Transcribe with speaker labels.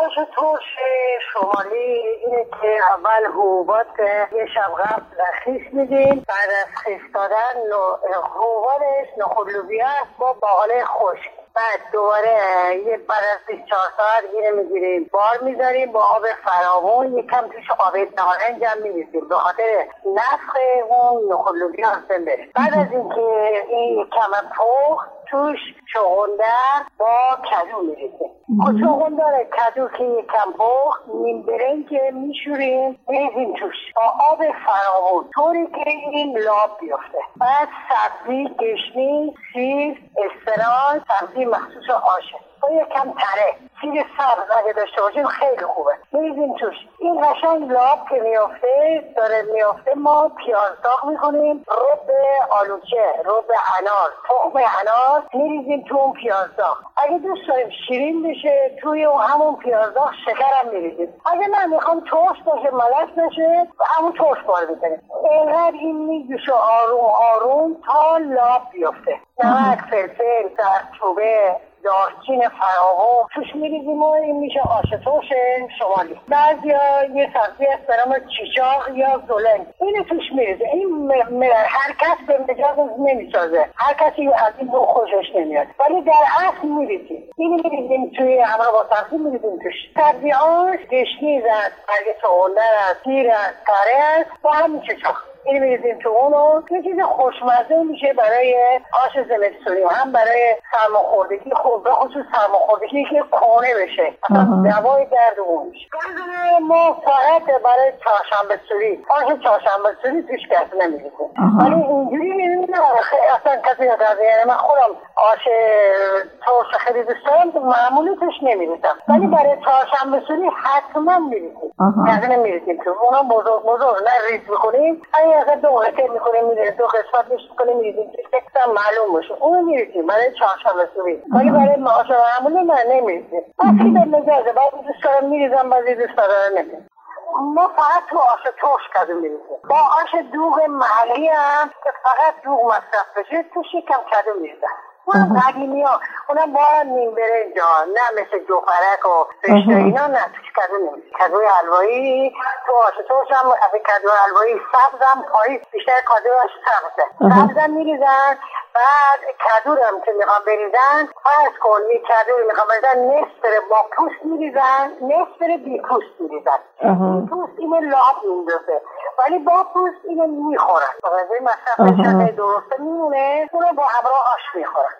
Speaker 1: آش ترش شمالی اینه که اول حبوبات یه شب قبل خیس میدیم بعد از خیس دادن حبوباتش نخود لوبیا با باقاله خشک. بعد دوباره یه بعد از 24 ساعت اینه می‌گیریم. بار می‌ذاریم با آب فراوون. یکم توش آب نارنج هم میریزیم. به خاطر نفخ اون نخود لوبیا بره بعد از اینکه این یکم پخت توش چغندر با کدو میریزیم خب چغندر کدو که پخت نیم برنج میشوریم میریزیم توش با آب فراوون. طوری که این لاب بیفته. بعد سبزی گشنی سیر استران سبزی مخصوص آشه. با یکم تره. سیر سبز اگه داشته باشیم خیلی خوبه. میریزیم توش. این قشنگ لاب که میافته داره میافته ما پیاز داغ می‌کنیم. رب آلوچه رب انار تخم انار میریزیم تو اون پیاز داغ. اگه دوست داریم شیرین بشه توی اون همون پیاز داغ شکرم میریزیم. اگه من می‌خوام ترش باشه ملس بشه همون ترش بار می‌کنیم اینقدر این میگوشه آروم آروم تا لاب بیفته. نمک فلفل زردچوبه دارچین فراوان. توش میریزیم و این میشه آش ترش شمالی بعضی یه سبزی هست به نام چیچاق یا زلنگ. اینو توش میریزه. این هر کس به مجاز نمی‌سازه. هر کسی از این دو خوشش نمیاد. ولی در اصل میریزیم. این میریزیم توی همراه با سبزی میریزیم توش. سبزی آش گشنیز است برگ چغندر است سیر است تره است و همین چیچاق. این میریزیم تو اونو یه چیز خوشمزه میشه برای آش زمستونی هم برای سرماخوردگی خوب به خصوص سرماخوردگی که کونه بشه. دوای درد اون میشه. ما فقط برای چهارشنبه سوری آش چهارشنبه سوری توش کسی نمیریزیم ولی اینجوری میریزیم اصلا کسی نداره یعنی من خودم آش ترش خیلی دوست دارم معمولی توش نمیریزم. ولی برای چهارشنبه سوری حتما میریزیم. یعنی نمیریزیم. تو اونا بزرگ بزرگ. نه ریز می‌کنیم اگه دو قسمت می‌کنیم میره دو قسمت میشه کنیم میریزیم. که فکرم معلوم باشه. اون میریزیم برای چهارشنبه سوری. ولی برای معاش معمولی نه نمیریزیم. بسی به مجازه بعضی دوست دارم میریزم بعضی دوست دارم نمیریزم ما فقط تو آش ترش کدو میریزیم با آش دوغ محلی هم که فقط دوغ مصرف بشه توش یکم کدو میریزم اون قدیمی ها. اونم با نیم برنج ها نه مثل جوفرک و رشته اینا نه. توش کدو نمیشه کدوی حلوایی؟ تو آش ترش هم از کدو حلوایی سبز هم پایی بیشتر کدوش سبزه. سبز هم میریزن بعد کدو هم که می‌خوام بریزن فرض کن یه کدو می‌خوام بریزن نصف با پوست میریزن نصف بی پوست میریزن. بی پوست اینو لاب میندازه ولی با پوست اینو می‌خورن. مصرف درسته میمونه اونو با همراه آش می‌خورن.